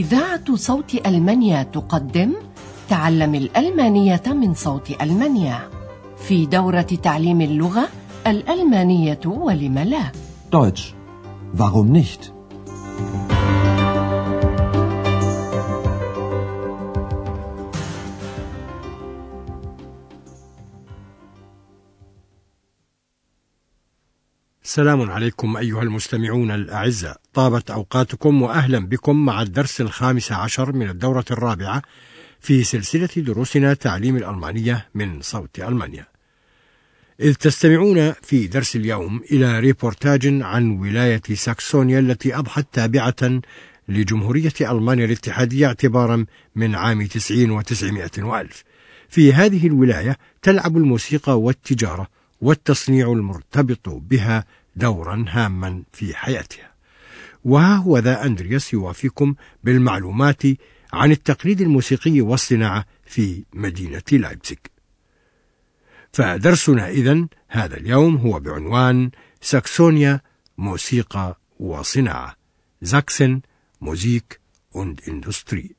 إذاعة صوت ألمانيا تقدم تعلم الألمانية من صوت ألمانيا في دورة تعليم اللغة الألمانية ولم لا Deutsch. Warum nicht? السلام عليكم أيها المستمعون الأعزاء طابت أوقاتكم وأهلا بكم مع الدرس الخامس عشر من الدورة الرابعة في سلسلة دروسنا تعليم الألمانية من صوت ألمانيا. إذ تستمعون في درس اليوم إلى ريبورتاج عن ولاية ساكسونيا التي أضحت تابعة لجمهورية ألمانيا الاتحادية اعتبارا من عام تسعين وتسعمائة وألف. في هذه الولاية تلعب الموسيقى والتجارة والتصنيع المرتبط بها دورا هاما في حياتها. وها هو ذا أندرياس يوافيكم بالمعلومات عن التقليد الموسيقي والصناعة في مدينة لايبزيغ. فدرسنا إذن هذا اليوم هو بعنوان ساكسونيا موسيقى وصناعة. زاكسن موزيك und Industrie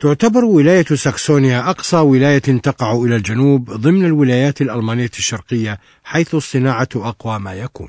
تعتبر ولاية ساكسونيا أقصى ولاية تقع إلى الجنوب ضمن الولايات الألمانية الشرقية حيث الصناعة أقوى ما يكون.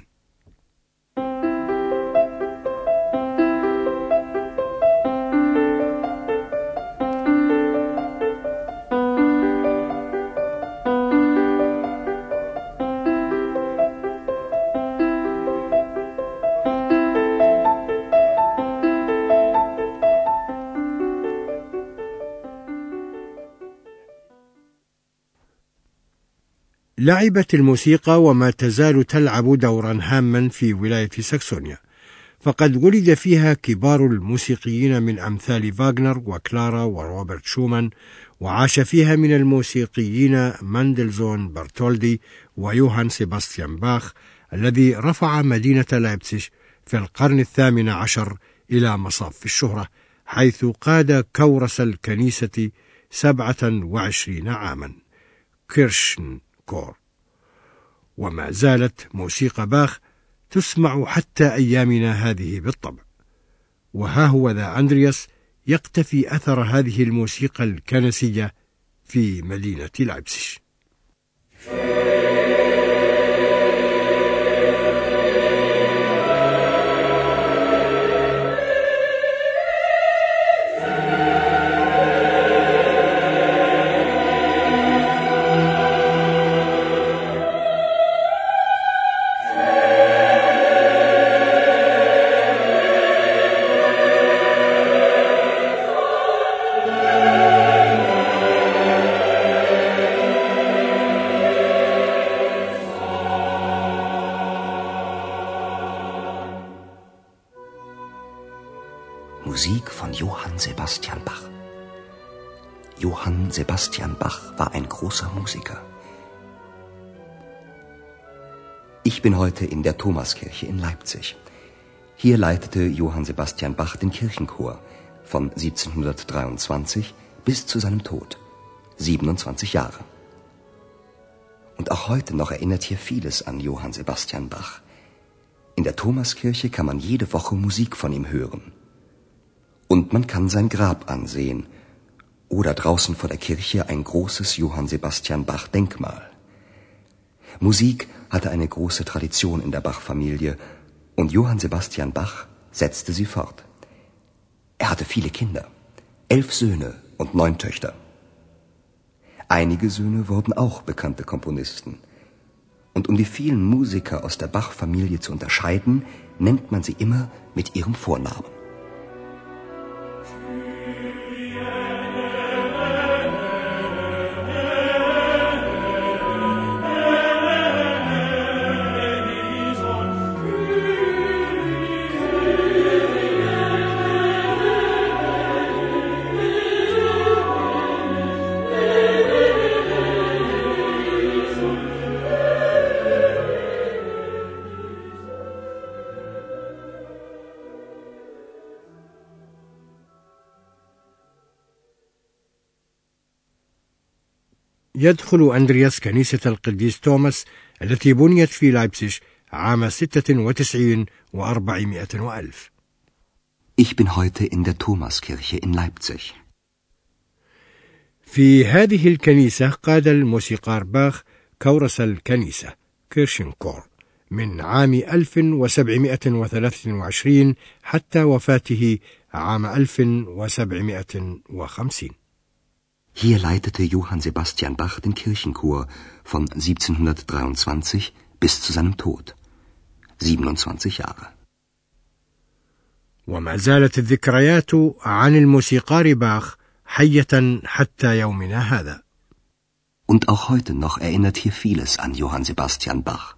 لعبت الموسيقى وما تزال تلعب دورا هاما في ولاية ساكسونيا. فقد ولد فيها كبار الموسيقيين من أمثال فاغنر وكلارا وروبرت شومان وعاش فيها من الموسيقيين ماندلزون برتولدي ويوهان سيباستيان باخ الذي رفع مدينة لايبسيش في القرن الثامن عشر إلى مصاف الشهرة حيث قاد كورس الكنيسة سبعة وعشرين عاما. Kirchen. Chor. وما زالت موسيقى باخ تسمع حتى أيامنا هذه بالطبع. وها هو ذا أندرياس يقتفي أثر هذه الموسيقى الكنسية في مدينة لايبسيش. Musik von Johann Sebastian Bach. Johann Sebastian Bach war ein großer Musiker. Ich bin heute in der Thomaskirche in Leipzig. Hier leitete Johann Sebastian Bach den Kirchenchor von 1723 bis zu seinem Tod. 27 Jahre. Und auch heute noch erinnert hier vieles an Johann Sebastian Bach. In der Thomaskirche kann man jede Woche Musik von ihm hören. Und man kann sein Grab ansehen oder draußen vor der Kirche ein großes Johann Sebastian Bach Denkmal. Musik hatte eine große Tradition in der Bach-Familie und Johann Sebastian Bach setzte sie fort. Er hatte viele Kinder, elf Söhne und neun Töchter. Einige Söhne wurden auch bekannte Komponisten. Und um die vielen Musiker aus der Bach-Familie zu unterscheiden, nennt man sie immer mit ihrem Vornamen. يدخل أندرياس كنيسة القديس توماس التي بنيت في لايبسيش عام ستة وتسعين وأربعمائة وألف Ich bin heute in der Thomaskirche in Leipzig. في هذه الكنيسة قاد الموسيقار باخ كورس الكنيسة Kirchenchor من عام 1723 حتى وفاته عام 1750 Hier leitete Johann Sebastian Bach den Kirchenchor von 1723 bis zu seinem Tod. 27 Jahre. وما زالت الذكريات عن الموسيقار باخ حية حتى يومنا هذا. Und auch heute noch erinnert hier vieles an Johann Sebastian Bach.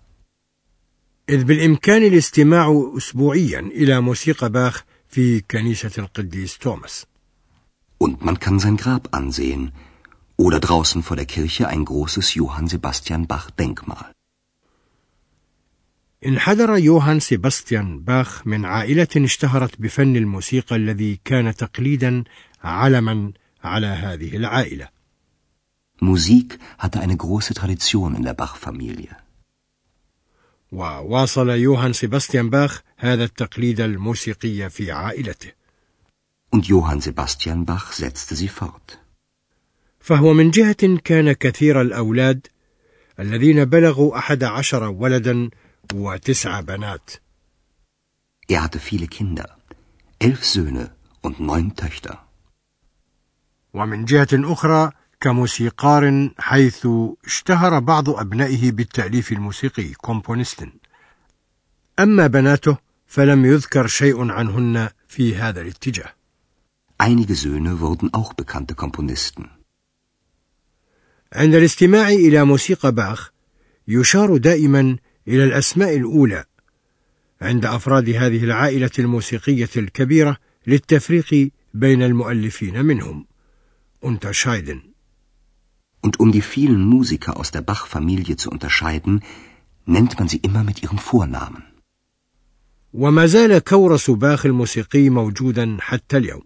إذ بالإمكان الاستماع أسبوعيا إلى موسيقى باخ في كنيسة القديس توماس. Und man kann sein Grab ansehen oder draußen vor der Kirche ein großes Johann Sebastian Bach Denkmal. انحدر يوهان سيباستيان باخ من عائلة اشتهرت بفن الموسيقى الذي كان تقليدا علما على هذه العائلة. Musik hatte eine große Tradition in der Bach-Familie. وواصل يوهان سيباستيان باخ هذا التقليد الموسيقي في عائلته. Und Johann Sebastian Bach setzte sie fort. فهو من جهة كان كثير الأولاد الذين بلغوا أحد عشر ولدا وتسع بنات. Er hatte viele Kinder, elf Söhne und neun Töchter. ومن جهة أخرى كموسيقار حيث اشتهر بعض أبنائه بالتأليف الموسيقي كومبونيستن أما بناته فلم يذكر شيء عنهن في هذا الاتجاه Einige Söhne wurden auch bekannte Komponisten. عند الاستماع إلى موسيقى باخ يشار دائما إلى الأسماء الأولى عند أفراد هذه العائلة الموسيقية الكبيرة للتفريق بين المؤلفين منهم unterscheiden Und um die vielen Musiker aus der Bach-Familie zu unterscheiden, nennt man sie immer mit ihrem Vornamen. وما زال كورس باخ الموسيقي موجودا حتى اليوم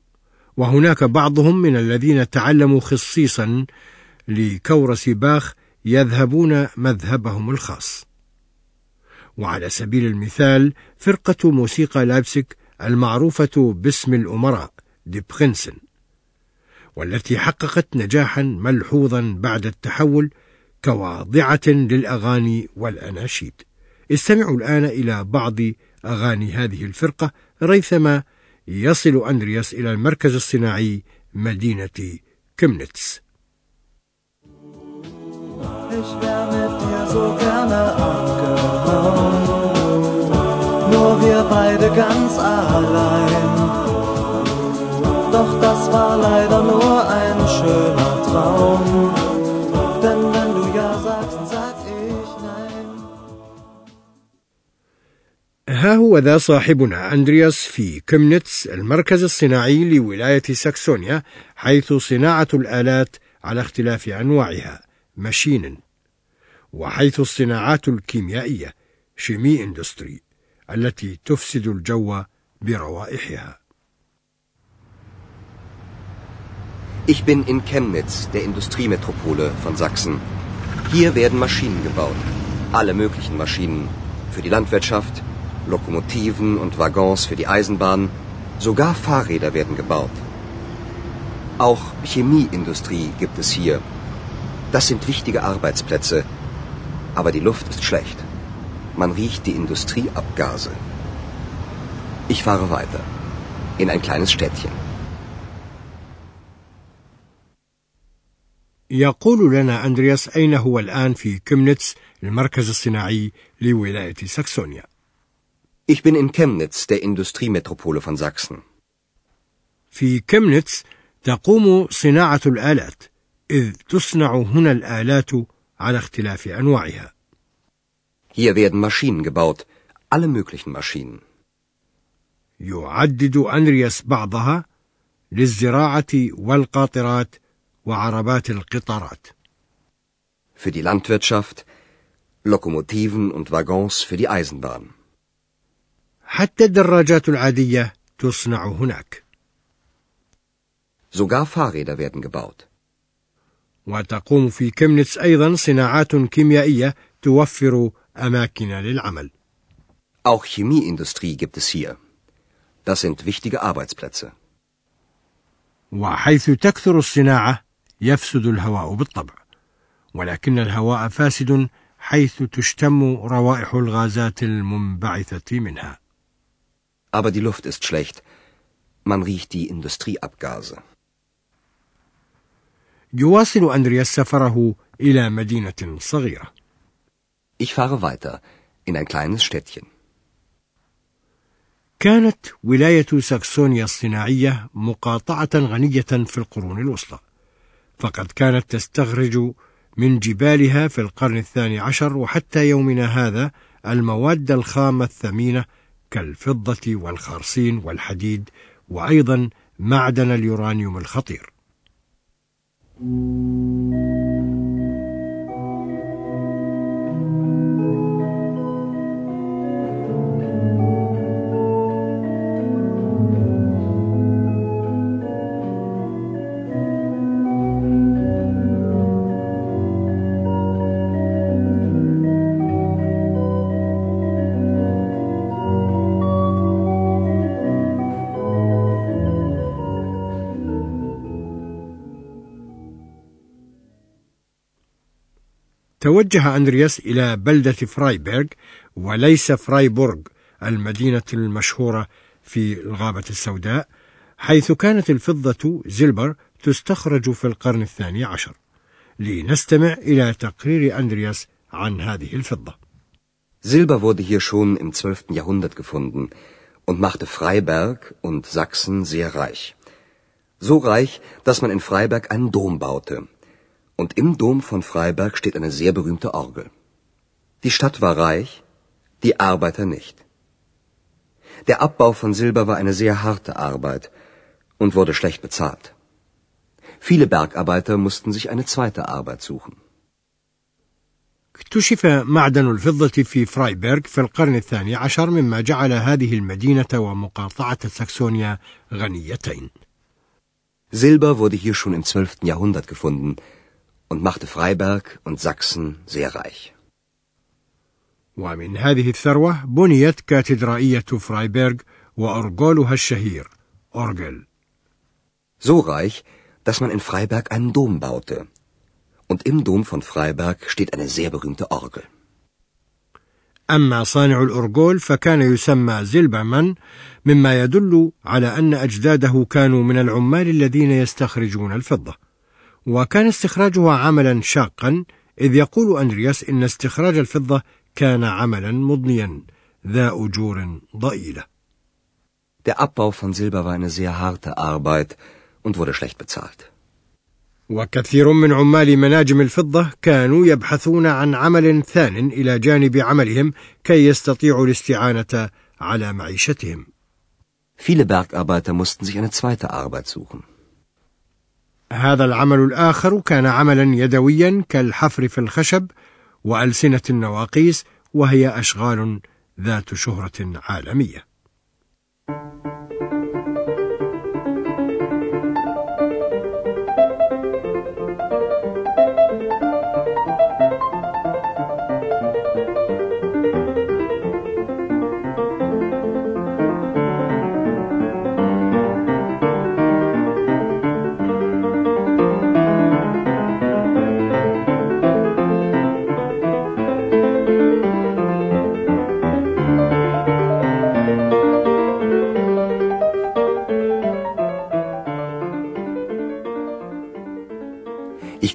وهناك بعضهم من الذين تعلموا خصيصا لكورس باخ يذهبون مذهبهم الخاص. وعلى سبيل المثال فرقة موسيقى لايبسك المعروفة باسم الأمراء Die Prinzen والتي حققت نجاحا ملحوظا بعد التحول كواضعة للأغاني والأناشيد. استمعوا الآن إلى بعض أغاني هذه الفرقة ريثما يصل أندرياس إلى المركز الصناعي مدينة allein. Doch das war leider nur ein schöner Traum, denn wenn ها هو ذا صاحبنا أندرياس في كيمنتس المركز الصناعي لولاية ساكسونيا حيث صناعة الآلات على اختلاف أنواعها Maschinen وحيث الصناعات الكيميائية Chemieindustrie التي تفسد الجو بروائحها Ich bin in Chemnitz, der Industriemetropole von Sachsen. Hier werden Maschinen gebaut. Alle möglichen Maschinen. Für die Landwirtschaft, Lokomotiven und Waggons für die Eisenbahn. Sogar Fahrräder werden gebaut. Auch Chemieindustrie gibt es hier. Das sind wichtige Arbeitsplätze. Aber die Luft ist schlecht. Man riecht die Industrieabgase. Ich fahre weiter. In ein kleines Städtchen. يقول لنا أندرياس أين هو الآن في كيمنتس المركز الصناعي لولاية ساكسونيا Ich bin in Chemnitz, der Industriemetropole von Sachsen. في كيمنتس تقوم صناعة الآلات إذ تصنع هنا الآلات على اختلاف أنواعها. Hier werden Maschinen gebaut, alle möglichen Maschinen. يعدد أندرياس بعضها للزراعة والقاطرات وعربات القطارات. Für die Landwirtschaft, Lokomotiven und Waggons für die Eisenbahn. حتى الدراجات العادية تصنع هناك. Sogar Fahrräder werden gebaut. وتقوم في كيمنتس أيضا صناعات كيميائية توفر أماكن للعمل. Auch Chemieindustrie gibt es hier. Das sind wichtige Arbeitsplätze. وحيث تكثر الصناعة يفسد الهواء بالطبع ولكن الهواء فاسد حيث تشتم روائح الغازات المنبعثة منها Aber die Luft ist schlecht. Man riecht die Industrieabgase. يواصل أندرياس سفره إلى مدينة صغيرة. Ich fahre weiter in ein kleines Städtchen. كانت ولاية ساكسونيا الصناعية مقاطعة غنية في القرون الوسطى، فقد كانت تستخرج من جبالها في القرن الثاني عشر وحتى يومنا هذا المواد الخام الثمينة كالفضة والخرصين والحديد وأيضا معدن اليورانيوم الخطير. توجه أندرياس إلى بلدة فرايبرغ وليس فرايبورغ المدينة المشهورة في الغابة السوداء حيث كانت الفضة Silber تستخرج في القرن الثاني عشر لنستمع إلى تقرير أندرياس عن هذه الفضة Silber wurde hier schon im 12. Jahrhundert gefunden und machte Freiberg und Sachsen sehr reich. So reich, dass man in Freiberg einen Dom baute – und im Dom von Freiberg steht eine sehr berühmte Orgel. Die Stadt war reich, die Arbeiter nicht. Der Abbau von Silber war eine sehr harte Arbeit und wurde schlecht bezahlt. Viele Bergarbeiter mussten sich eine zweite Arbeit suchen. اكتشف معدن الفضة في فرايبرغ في القرن الثاني عشر مما جعل هذه المدينة ومقاطعة ساكسونيا غنيتين. Silber wurde hier schon im 12. Jahrhundert gefunden und machte Freiberg und Sachsen sehr reich. ومن هذه الثروة بنيت كاتدرائية فرايبرغ وأرجولها الشهير أورجل. So reich, dass man in Freiberg einen Dom baute. Und im Dom von Freiberg steht eine sehr berühmte Orgel. أما صانع الأرجول فكان يسمى زيلبرمان مما يدل على أن أجداده كانوا من العمال الذين يستخرجون الفضة. وكان استخراجها عملا شاقا إذ يقول أندرياس إن استخراج الفضة كان عملا مضنيا ذا أجور ضئيلة. Der Abbau von Silber war eine sehr harte Arbeit und wurde schlecht bezahlt. وكثير من عمال مناجم الفضة كانوا يبحثون عن عمل ثان إلى جانب عملهم كي يستطيعوا الاستعانة على معيشتهم. Viele Bergarbeiter mussten sich eine zweite Arbeit suchen. هذا العمل الآخر كان عملا يدويا كالحفر في الخشب وألسنة النواقيس وهي أشغال ذات شهرة عالمية.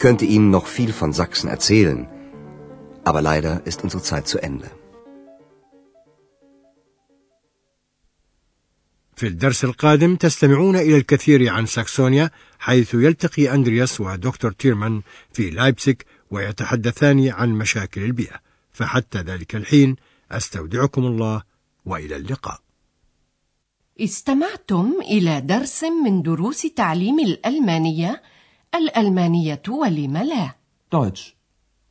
Könnte Ihnen noch viel von Sachsen erzählen, aber leider ist unsere Zeit zu Ende. في الدرس القادم تستمعون إلى الكثير عن ساكسونيا حيث يلتقي أندرياس ودكتور تيرمان في لايبسك ويتحدثان عن مشاكل البيئة فحتى ذلك الحين أستودعكم الله وإلى اللقاء استمعتم إلى درس من دروس تعليم الألمانية الألمانية ولم لا Deutsch.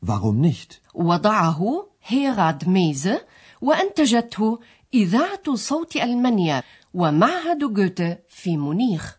Warum nicht? وضعه هيراد ميزه وأنتجته إذاعة صوت ألمانيا ومعهد جوته في مونيخ